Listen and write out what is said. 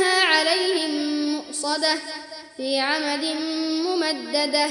عليهم مؤصدة في عمد ممدده